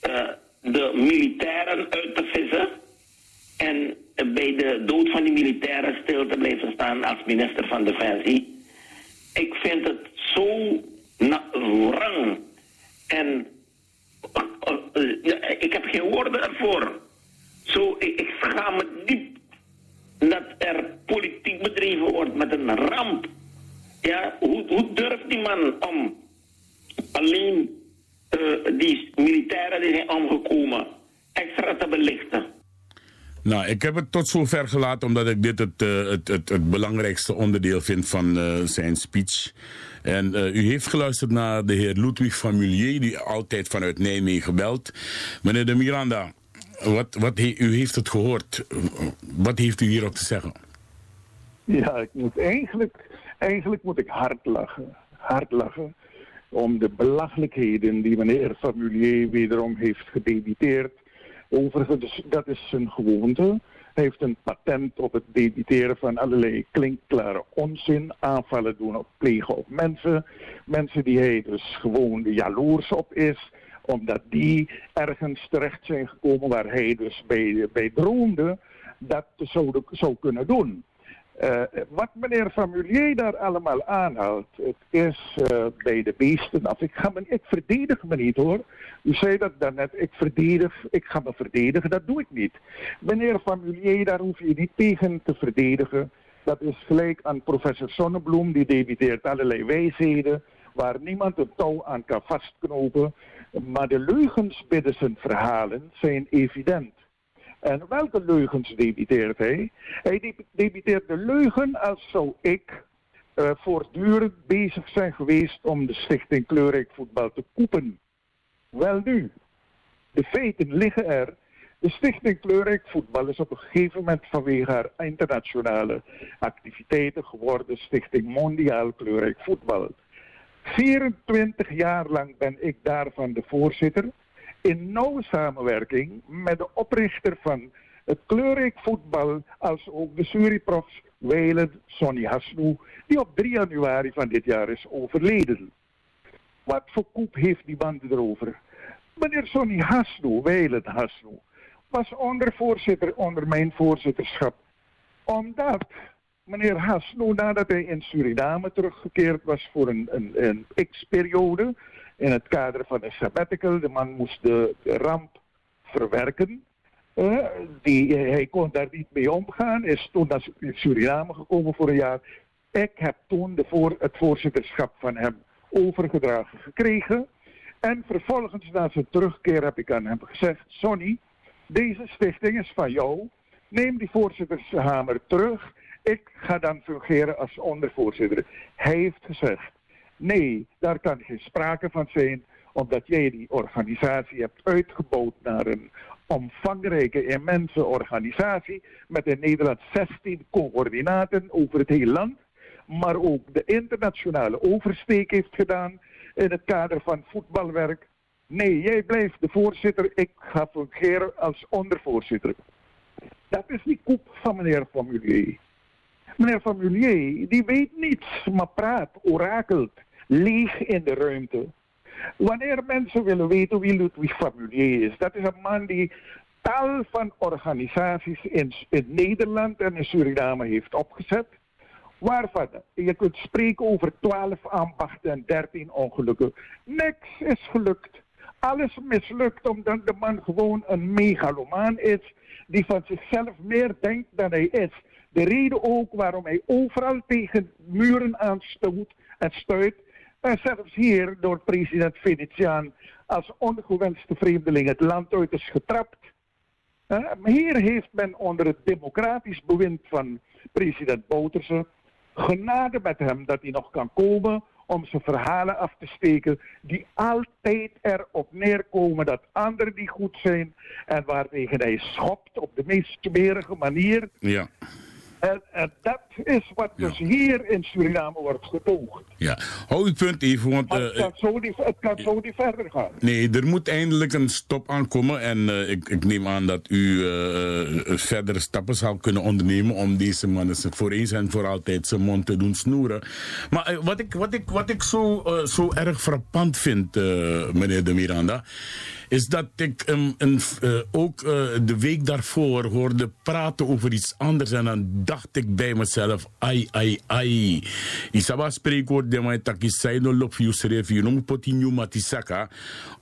eh, de militairen uit te vissen en bij de dood van die militairen stil te blijven staan als minister van Defensie. Ik vind het zo na- wrang en eh, eh, ja, ik heb geen woorden ervoor. Zo, ik, ik schaam me diep dat er politiek bedreven wordt met een ramp. Ja, hoe, hoe durft die man om alleen eh, die militairen die zijn omgekomen extra te belichten? Nou, ik heb het tot zover gelaten omdat ik dit het, eh, het, het, belangrijkste onderdeel vind van eh, zijn speech. En eh, u heeft geluisterd naar de heer Ludwig van Mulier, die altijd vanuit Nijmegen belt. Meneer de Miranda, wat, wat he- u heeft het gehoord. Wat heeft u hierop te zeggen? Ja, ik moet eigenlijk, eigenlijk moet ik hard lachen. Hard lachen om de belachelijkheden die meneer Famulier wederom heeft gedebiteerd. Overigens, dat is zijn gewoonte. Hij heeft een patent op het debiteren van allerlei klinkklare onzin, aanvallen doen op plegen op mensen. Mensen die hij dus gewoon jaloers op is, omdat die ergens terecht zijn gekomen waar hij dus bij, bij droomde dat zou, zou kunnen doen. Eh, wat meneer Famulier daar allemaal aanhaalt, het is eh, bij de beesten af. Ik, ga me, ik verdedig me niet hoor. U zei dat daarnet, ik verdedig, ik ga me verdedigen, dat doe ik niet. Meneer Famulier, daar hoef je niet tegen te verdedigen. Dat is gelijk aan professor Sonnebloem, die debiteert allerlei wijsheden waar niemand een touw aan kan vastknopen. Maar de leugens binnen zijn verhalen zijn evident. En welke leugens debiteert hij? Hij deb- debiteert de leugen als zou ik eh, voortdurend bezig zijn geweest om de stichting Kleurrijk Voetbal te koepen. Wel nu, de feiten liggen er. De stichting Kleurrijk Voetbal is op een gegeven moment vanwege haar internationale activiteiten geworden Stichting Mondiaal Kleurrijk Voetbal. 24 jaar lang ben ik daarvan de voorzitter. In nauwe samenwerking met de oprichter van het kleurrijk voetbal, als ook de Suriprofs Weiland Sonny Hasnu, die op 3 januari van dit jaar is overleden. Wat voor koep heeft die band erover? Meneer Sonny Hasnu, Weiland Hasnu, was ondervoorzitter onder mijn voorzitterschap. Omdat meneer Hasnu, nadat hij in Suriname teruggekeerd was voor een, een, een x-periode, in het kader van een sabbatical, de man moest de, ramp verwerken. Uh, die, hij kon daar niet mee omgaan, is toen naar Suriname gekomen voor een jaar. Ik heb toen het voorzitterschap van hem overgedragen gekregen. En vervolgens na zijn terugkeer heb ik aan hem gezegd, Sonny, deze stichting is van jou. Neem die voorzittershamer terug. Ik ga dan fungeren als ondervoorzitter. Hij heeft gezegd, nee, daar kan geen sprake van zijn, omdat jij die organisatie hebt uitgebouwd naar een omvangrijke, immense organisatie met in Nederland 16 coördinaten over het hele land, maar ook de internationale oversteek heeft gedaan in het kader van voetbalwerk. Nee, jij blijft de voorzitter, ik ga fungeren als ondervoorzitter. Dat is die koep van meneer Formulier. Meneer Formulier, die weet niets, maar praat, orakelt, leeg in de ruimte. Wanneer mensen willen weten wie Ludwig Famulier is, dat is een man die tal van organisaties in, in Nederland en in Suriname heeft opgezet. Waarvan je kunt spreken over 12 ambachten en 13 ongelukken. Niks is gelukt. Alles mislukt omdat de man gewoon een megalomaan is die van zichzelf meer denkt dan hij is. De reden ook waarom hij overal tegen muren aanstoot en stuit en zelfs hier door president Venetiaan als ongewenste vreemdeling het land uit is getrapt. Hier heeft men onder het democratisch bewind van president Bouterse genade met hem dat hij nog kan komen om zijn verhalen af te steken die altijd erop neerkomen dat anderen die goed zijn en waartegen hij schopt op de meest smerige manier. Ja. En, en, dat is wat dus hier in Suriname wordt getoogd. Ja, hou uw punt even, want... het, kan zo niet, het kan zo niet verder gaan. Nee, er moet eindelijk een stop aankomen. En uh, ik, ik, neem aan dat u uh, verdere stappen zal kunnen ondernemen... om deze mannen voor eens en voor altijd zijn mond te doen snoeren. Maar wat, ik, wat, ik, wat ik zo, zo erg frappant vind, meneer de Miranda is dat ik uh, ook uh, de week daarvoor hoorde praten over iets anders. En dan dacht ik bij mezelf, ai, ai, ai. Isaba spreekwoord de mij takis zei no lop you you matisaka.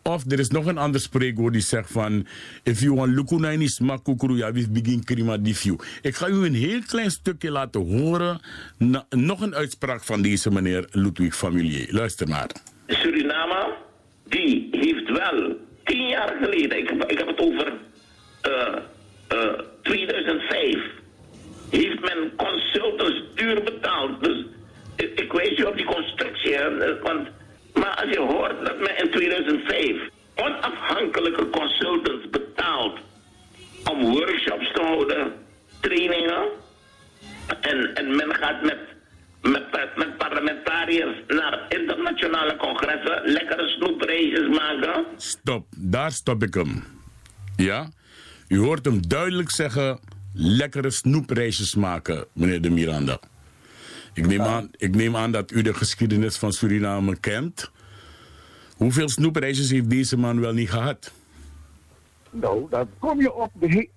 Of er is nog een ander spreekwoord die zegt van, if you want lukuna in isma kukuru ya wif begin krima difiu. Ik ga u een heel klein stukje laten horen. Nog een uitspraak van deze meneer Ludwig Familier. Luister maar. Suriname, die heeft wel tien jaar geleden, ik, ik heb het over uh, uh, 2005, heeft men consultants duur betaald. Dus ik, ik wijs je op die constructie, want, maar als je hoort dat men in 2005 onafhankelijke consultants betaalt om workshops te houden, trainingen, en, en men gaat met met, met parlementariërs naar internationale congressen lekkere snoepreisjes maken. Stop, daar stop ik hem. Ja? U hoort hem duidelijk zeggen: lekkere snoepreisjes maken, meneer de Miranda. Ik neem, aan, ik neem aan dat u de geschiedenis van Suriname kent. Hoeveel snoepreisjes heeft deze man wel niet gehad? Nou, dan kom je op de,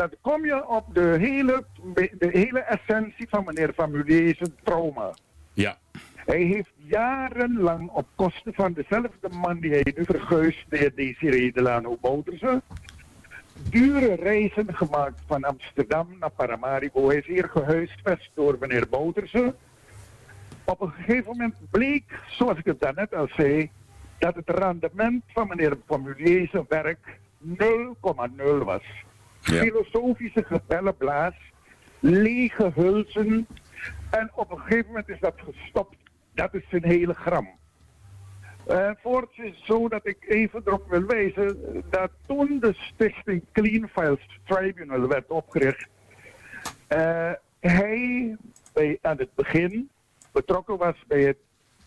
dan kom je op de hele, de hele essentie van meneer Van trauma. Ja. Hij heeft jarenlang op kosten van dezelfde man die hij nu verguist, de heer Desiree Delano Bouterse, dure reizen gemaakt van Amsterdam naar Paramaribo. Hij is hier gehuisvest door meneer Bouterse. Op een gegeven moment bleek, zoals ik het daarnet al zei, dat het rendement van meneer Formulier's werk 0,0 was. Filosofische gebellenblaas, lege hulzen, En op een gegeven moment is dat gestopt. Dat is een hele gram. Uh, voorts is zo dat ik even erop wil wijzen dat toen de stichting Clean Files Tribunal werd opgericht, uh, hij bij, aan het begin betrokken was bij het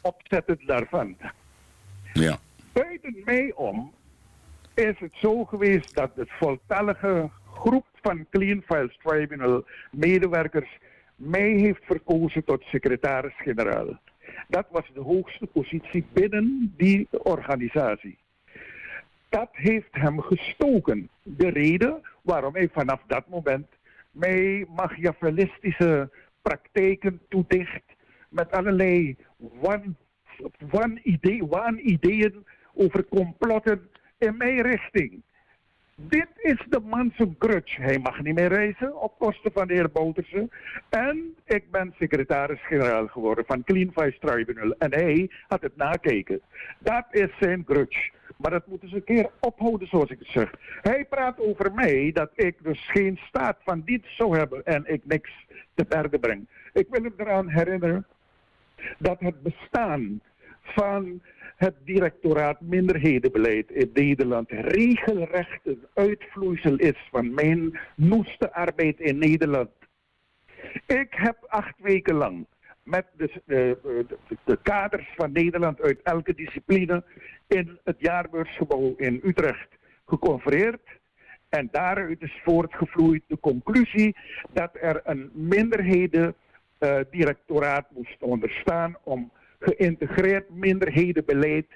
opzetten daarvan. Ja. Buiten mij om is het zo geweest dat de voltallige groep van Clean Files Tribunal medewerkers mij heeft verkozen tot secretaris-generaal. Dat was de hoogste positie binnen die organisatie. Dat heeft hem gestoken. De reden waarom hij vanaf dat moment mij machiavellistische praktijken toedicht met allerlei wan, wan idee, waanideeën over complotten in mijn richting. Dit is de man zijn grudge. Hij mag niet meer reizen op kosten van de heer. En ik ben secretaris-generaal geworden van Clean Vice Tribunal. En hij had het nakeken. Dat is zijn grudge. Maar dat moeten ze een keer ophouden, zoals ik het zeg. Hij praat over mij dat ik dus geen staat van dienst zou hebben en ik niks te berden breng. Ik wil hem eraan herinneren dat het bestaan van het directoraat minderhedenbeleid in Nederland regelrecht een uitvloeisel is van mijn noeste arbeid in Nederland. Ik heb acht weken lang met de, de, de, de, kaders van Nederland uit elke discipline in het jaarbeursgebouw in Utrecht geconfereerd. En daaruit is voortgevloeid de conclusie dat er een minderheden directoraat moest onderstaan om geïntegreerd minderhedenbeleid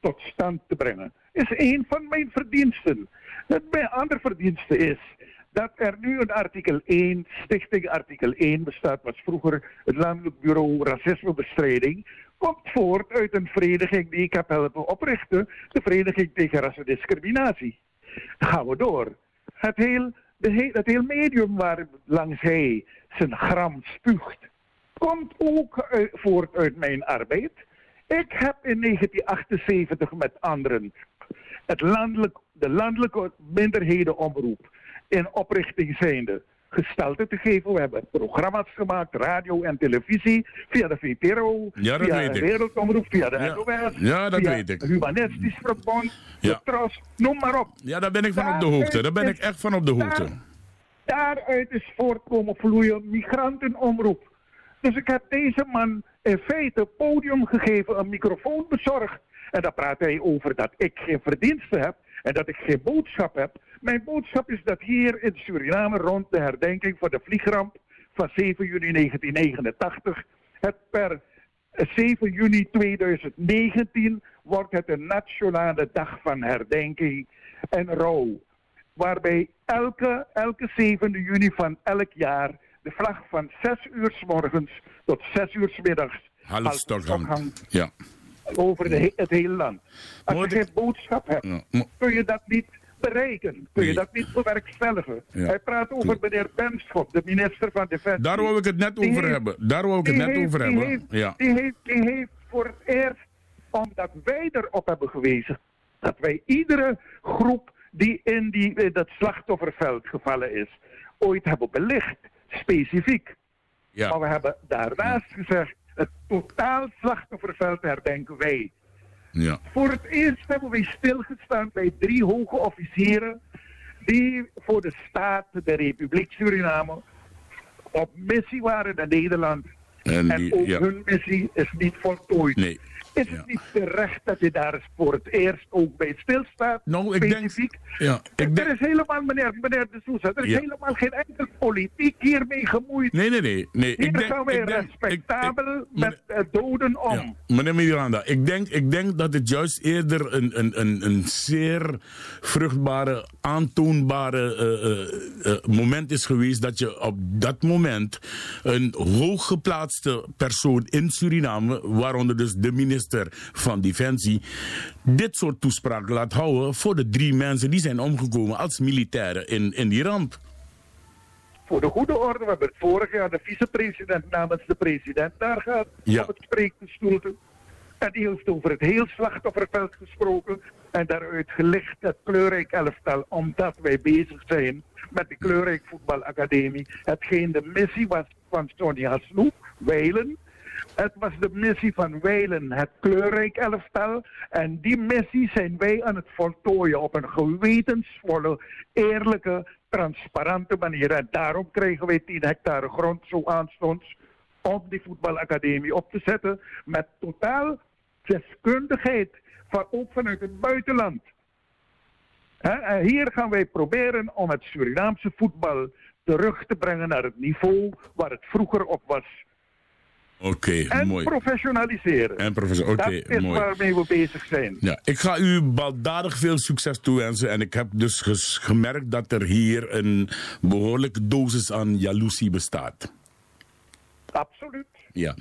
tot stand te brengen. Is een van mijn verdiensten. Mijn andere verdienste is dat er nu een artikel 1, stichting artikel 1 bestaat, was vroeger het Landelijk Bureau Racismebestrijding, komt voort uit een vereniging die ik heb helpen oprichten, de Vereniging tegen Rassendiscriminatie. Gaan we door. Het heel, het medium waar langs hij zijn gram spuugt, komt ook voort uit mijn arbeid. Ik heb in 1978 met anderen het landelijk, de landelijke minderhedenomroep in oprichting zijnde gestalte te geven. We hebben programma's gemaakt, radio en televisie, via de VPRO, ja, via de ik. Wereldomroep, via de Ja. NOS, Ja, dat via weet ik. Humanistisch Verbond, Ja. de Tros, noem maar op. Ja, daar ben ik van op de hoogte. Daar ben ik echt van op de hoogte. Daar- daaruit is voortkomen vloeien migrantenomroep. Dus ik heb deze man in feite podium gegeven, een microfoon bezorgd. En dan praat hij over dat ik geen verdiensten heb en dat ik geen boodschap heb. Mijn boodschap is dat hier in Suriname rond de herdenking van de vliegramp van 7 juni 1989 het per 7 juni 2019 wordt het een nationale dag van herdenking en rouw. Waarbij elke, elke 7 juni van elk jaar de vlag van 6 uur s morgens tot 6 uur s middags Half. Ja. over de he- het hele land. Als je geen boodschap hebt, kun je dat niet bereiken. Kun je dat niet bewerkstelligen. Ja. Hij praat over meneer Benschop, de minister van Defensie. Daar wou ik het net Die over heeft- hebben. Daar wou ik het die net heeft- over die hebben. heeft- Ja. Die heeft, die heeft voor het eerst, omdat wij erop hebben gewezen, dat wij iedere groep die in, die, in dat slachtofferveld gevallen is, ooit hebben belicht, specifiek. Ja. Maar we hebben daarnaast gezegd, het totaal slachtofferveld herdenken wij. Ja. Voor het eerst hebben wij stilgestaan bij drie hoge officieren die voor de staat, de Republiek Suriname, op missie waren naar Nederland. En En, die- ook ja. hun missie is niet voltooid. Nee. Is het niet terecht dat je daar voor het eerst ook bij stilstaat? Nou, ik denk-? Ja, ik er is helemaal, meneer, meneer De Sousa, er is Ja. helemaal geen enkel politiek hiermee gemoeid. Nee, nee, nee. nee. Hier Ik denk, gaan wij ik denk, respectabel met eh, doden om. Meneer Miranda, ik denk, ik denk dat het juist eerder een, een, een, een zeer vruchtbare, aantoonbare eh, eh, moment is geweest dat je op dat moment een hooggeplaatste persoon in Suriname, waaronder dus de minister van Defensie, dit soort toespraak laat houden voor de drie mensen die zijn omgekomen als militairen in, in die ramp. Voor de goede orde, we hebben het vorig jaar de vicepresident namens de president daar gehad. Ja. Op het spreekbestoelte. En die heeft over het heel slachtofferveld gesproken. En daaruit gelicht het kleurrijk elftal, omdat wij bezig zijn met de kleurrijk voetbalacademie. Hetgeen de missie was van Sonja Snoep, Weilen. Het was de missie van Weilen, het kleurrijk elftal. En die missie zijn wij aan het voltooien op een gewetensvolle, eerlijke, transparante manier. En daarom krijgen wij 10 hectare grond zo aanstonds om die voetbalacademie op te zetten. Met totaal deskundigheid, van, ook vanuit het buitenland. En hier gaan wij proberen om het Surinaamse voetbal terug te brengen naar het niveau waar het vroeger op was. Oké, En mooi. professionaliseren. En professor, oké, Dat is mooi. waarmee we bezig zijn. Ja, ik ga u baldadig veel succes toewensen. En ik heb dus gemerkt dat er hier een behoorlijke dosis aan jaloezie bestaat. Absoluut. Ja.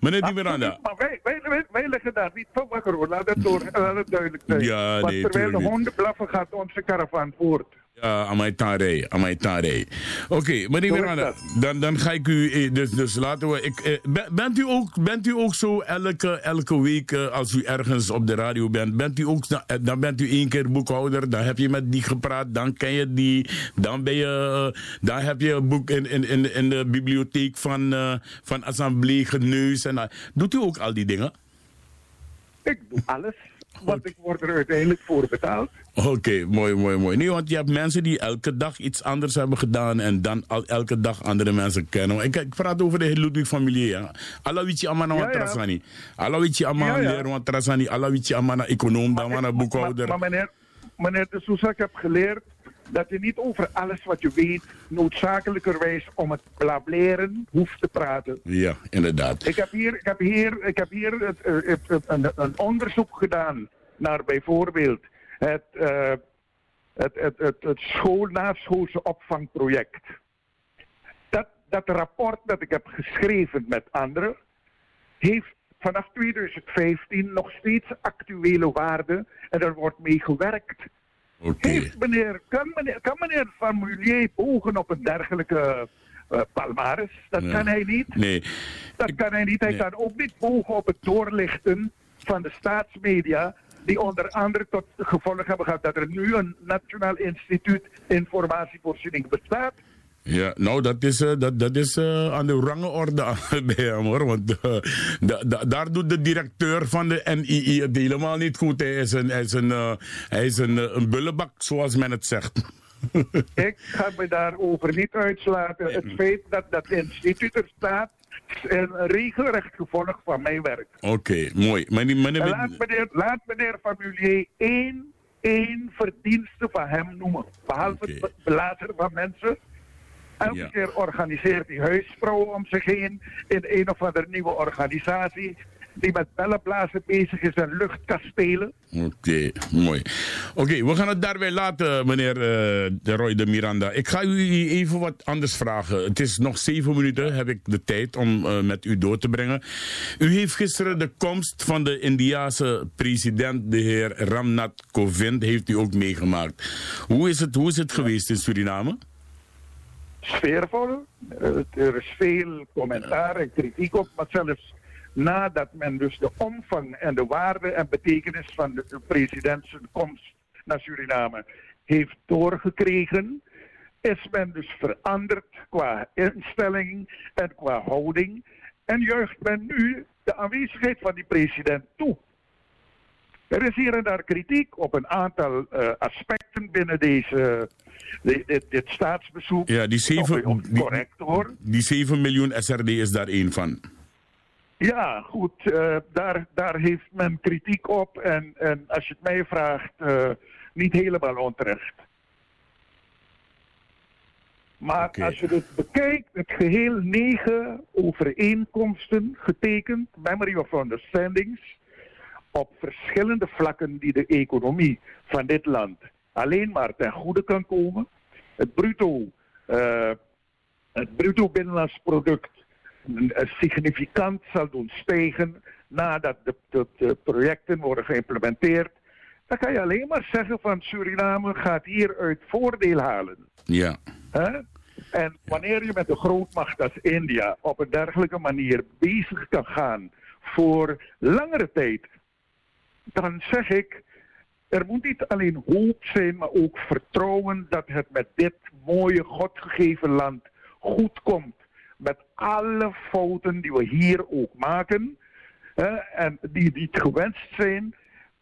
Meneer Di Miranda. Maar wij, wij, wij, wij liggen daar niet van wakker hoor. Laat het, door, laat het duidelijk zijn. Ja, Want nee, terwijl de honden blaffen gaat onze caravan voort. Ja, amai tare, amai tare. Oké, meneer Zo is Miranda, dan, dan ga ik u, eh, dus, dus laten we, ik, eh, ben- bent, u ook, bent u ook zo elke, elke week eh, als u ergens op de radio bent, bent u ook, dan bent u één keer boekhouder, dan heb je met die gepraat, dan ken je die, dan ben je, dan heb je een boek in, in, in, in de bibliotheek van, eh van Assemblée geneus en dat. Doet u ook al die dingen? Ik doe alles, want ik word er uiteindelijk voor betaald. Oké, mooi, mooi, mooi. Nee, want je hebt mensen die elke dag iets anders hebben gedaan en dan al, elke dag andere mensen kennen. Ik, ik praat over de Ludwig-familie. Ja. Alawici amana Ja, trasani. Alawici amana Ja, ja. leren want trasani. Alawici amana econoom, amana boekhouder. Maar, maar meneer, meneer de Sousa, ik heb geleerd dat je niet over alles wat je weet noodzakelijkerwijs om het blableren hoeft te praten. Ja, inderdaad. Ik heb hier, ik heb hier, ik heb hier het, eh, het, het- een, een onderzoek gedaan naar bijvoorbeeld het, eh, het, het, het, het school, naschoolse opvangproject. Dat, dat rapport dat ik heb geschreven met anderen, heeft vanaf 2015 nog steeds actuele waarde en er wordt mee gewerkt. Heeft meneer, kan, meneer, kan meneer Van Mulier bogen op een dergelijke eh, palmares? Dat Ja. kan hij niet. Nee. Dat kan hij niet. Hij Nee. kan ook niet bogen op het doorlichten van de staatsmedia. Die onder andere tot gevolg hebben gehad dat er nu een Nationaal Instituut Informatievoorziening bestaat. Ja, nou, dat is, eh, dat, dat is eh, aan de rangenorde bij hem hoor. Want eh, da- da- daar doet de directeur van de NII het helemaal niet goed. Hij is een, hij is een, hij is een, een bullebak, zoals men het zegt. Ik ga me daarover niet uitslaten. Het feit dat dat instituut er staat, is een regelrecht gevolg van mijn werk. Oké, mooi. Meneer, meneer, En laat meneer, laat meneer Mulier één, één verdienste van hem noemen. Behalve het be- belazeren van mensen. Elke Ja. keer organiseert hij huisvrouwen om zich heen in een of andere nieuwe organisatie. Die met bellenblazen bezig is en luchtkastelen. Oké, mooi. Oké, we gaan het daarbij laten, meneer eh, de Roy de Miranda. Ik ga u even wat anders vragen. Het is nog zeven minuten, heb ik de tijd om eh, met u door te brengen. U heeft gisteren de komst van de Indiase president, de heer Ramnath Kovind, heeft u ook meegemaakt. Hoe is het, hoe is het geweest in Suriname? Sfeervol. Eh, er is veel commentaar en kritiek op. Maar zelfs nadat men dus de omvang en de waarde en betekenis van de, de president zijn komst naar Suriname heeft doorgekregen, is men dus veranderd qua instelling en qua houding. En juicht men nu de aanwezigheid van die president toe. Er is hier en daar kritiek op een aantal eh, aspecten binnen deze, de- dit, dit staatsbezoek. Ja, die zeven, Of- of correct hoor. die 7 miljoen SRD is daar één van. Ja, goed. eh, daar, daar heeft men kritiek op. En, en als je het mij vraagt, eh, niet helemaal onterecht. Maar als je het bekijkt, het geheel negen overeenkomsten getekend, Memory of Understandings, op verschillende vlakken die de economie van dit land alleen maar ten goede kan komen. Het bruto, eh, het bruto binnenlands product significant zal doen stijgen nadat de, de, de projecten worden geïmplementeerd. Dan kan je alleen maar zeggen van Suriname gaat hieruit voordeel halen. Ja. En wanneer je met een grootmacht als India op een dergelijke manier bezig kan gaan voor langere tijd, dan zeg ik, er moet niet alleen hoop zijn, maar ook vertrouwen dat het met dit mooie, godgegeven land goed komt. Met alle fouten die we hier ook maken hè, en die niet gewenst zijn.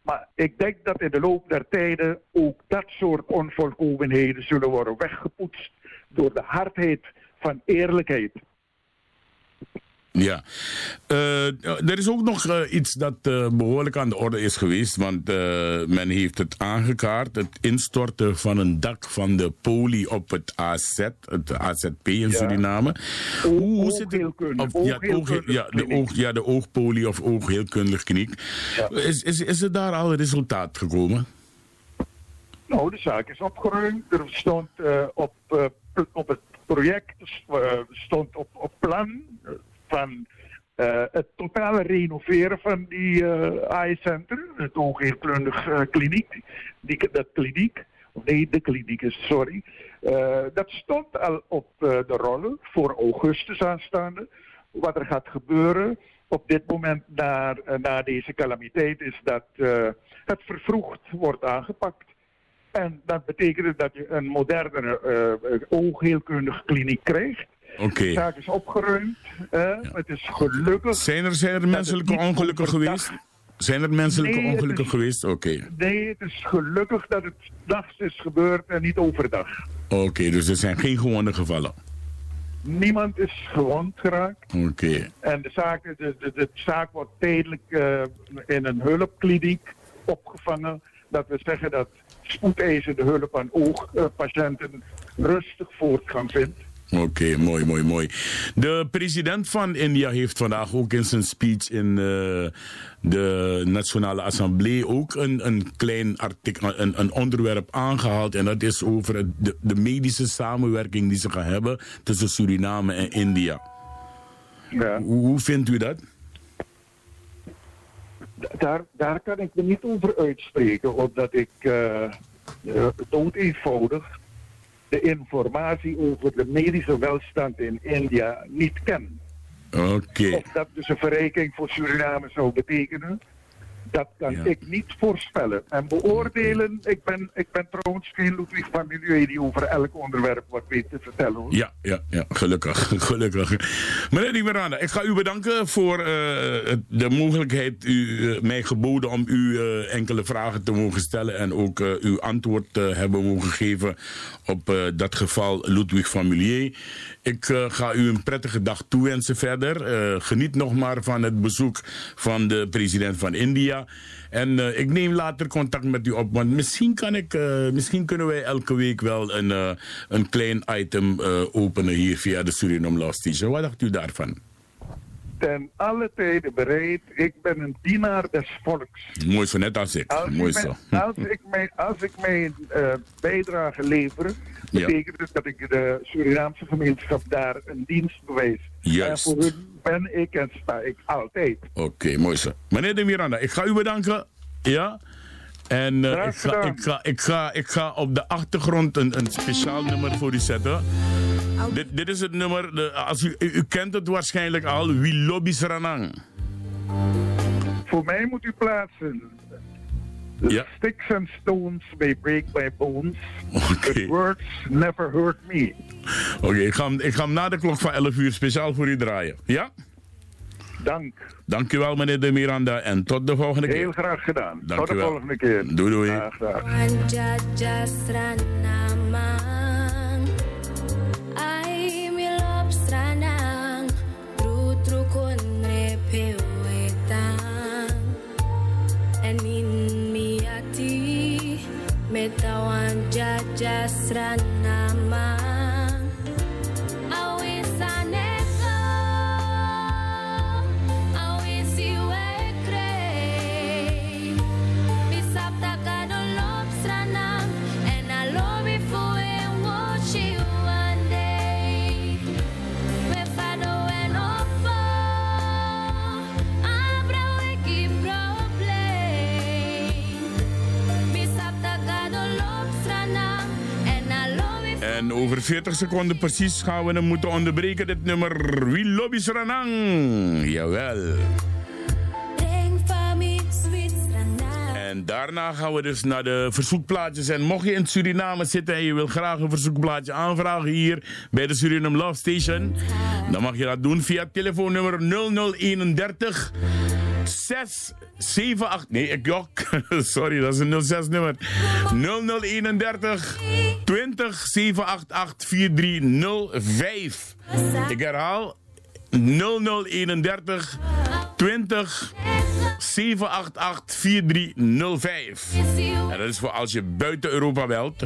Maar ik denk dat in de loop der tijden ook dat soort onvolkomenheden zullen worden weggepoetst door de hardheid van eerlijkheid. Ja. Eh, er is ook nog eh, iets dat eh, behoorlijk aan de orde is geweest. Want men heeft het aangekaart. Het instorten van een dak van de poli op het AZ. Het AZP in Suriname. Hoe, hoe zit het? Op, ja, oog, ja, de oog, ja, de oogpoli of oogheelkundig kliniek. Is, is, is er daar al resultaat gekomen? Nou, de zaak is opgeruimd. Er stond op, op het project stond op, op plan van uh, het totale renoveren van die uh, AI-center, het oogheelkundig uh, kliniek, die, dat kliniek, of nee, de kliniek is, sorry. dat stond al op de rollen voor augustus aanstaande. Wat er gaat gebeuren op dit moment na, na deze calamiteit is dat het vervroegd wordt aangepakt. En dat betekent dat je een modernere oogheelkundig kliniek krijgt. Okay. De zaak is opgeruimd. Het is gelukkig. Zijn er, zijn er menselijke ongelukken geweest? Zijn er menselijke nee, ongelukken is, geweest? Oké. Nee, het is gelukkig dat het nachts is gebeurd en niet overdag. Oké, dus er zijn geen gewonde gevallen? Niemand is gewond geraakt. Oké. En de zaak, de, de, de zaak wordt tijdelijk uh, in een hulpkliniek opgevangen. Dat we zeggen dat spoedeisende hulp aan oogpatiënten rustig voortgang vindt. Oké, mooi, mooi, mooi. De president van India heeft vandaag ook in zijn speech in uh, de Nationale Assemblée ook een, een klein artikel, een, een onderwerp aangehaald. En dat is over de, de medische samenwerking die ze gaan hebben tussen Suriname en India. Ja. Hoe, hoe vindt u dat? Daar, daar kan ik me niet over uitspreken, omdat ik uh, uh, dood eenvoudig de informatie over de medische welstand in India niet ken. Oké. Of dat dus een verrijking voor Suriname zou betekenen, dat kan Ja. ik niet voorspellen. En beoordelen, ik ben, ik ben trouwens geen Ludwig van Milieu die over elk onderwerp wat weet te vertellen. Hoor. Ja, ja, ja, gelukkig, gelukkig. Meneer Di Miranda, ik ga u bedanken voor eh, de mogelijkheid u eh, mij geboden om u eh, enkele vragen te mogen stellen en ook uw antwoord te hebben mogen geven op dat geval Ludwig van Milieu. Ik ga u een prettige dag toewensen verder. Geniet nog maar van het bezoek van de president van India. En eh, ik neem later contact met u op, want misschien, kan ik, eh, misschien kunnen wij elke week wel een, eh, een klein item openen hier via de Suriname Law Station. Wat dacht u daarvan? Ten alle tijden bereid, ik ben een dienaar des volks. Mooi zo, net als ik. Als, Mooi ik, zo. mijn, als ik mijn, als ik mijn bijdrage lever, Ja. betekent het dat ik de Surinaamse gemeenschap daar een dienst bewijs. Juist. En voor hun ben ik en sta ik altijd. Oké, mooi zo. Meneer de Miranda, ik ga u bedanken. Ja? En eh, Graag ik, ga, ik, ga, ik, ga, ik ga op de achtergrond een, een speciaal nummer voor u zetten. Dit, dit is het nummer, de, als u, u, u kent het waarschijnlijk al, Wie Lobby Ranang. Voor mij moet u plaatsen. Ja. Sticks and stones may break my bones, but words never hurt me. Oké, ik, ga, hem- ik ga hem na de klok van 11 uur speciaal voor u draaien. Ja? Dank. Dank u wel, meneer de Miranda. En tot de volgende keer. Heel graag gedaan. Dank Tot de wel. volgende keer. Doei, doei. Graag, graag. just run. En over 40 seconden precies gaan we hem moeten onderbreken, dit nummer. Wie lobby's Ranang? Jawel. En daarna gaan we dus naar de verzoekplaatjes. En mocht je in Suriname zitten en je wil graag een verzoekplaatje aanvragen hier bij de Suriname Love Station, dan mag je dat doen via telefoonnummer 0031 6 7 8 nee ik jok. Sorry dat is een 06 nummer. 0031 20 788 4305 ik herhaal. 0031 20 788 4305 en dat is voor als je buiten Europa belt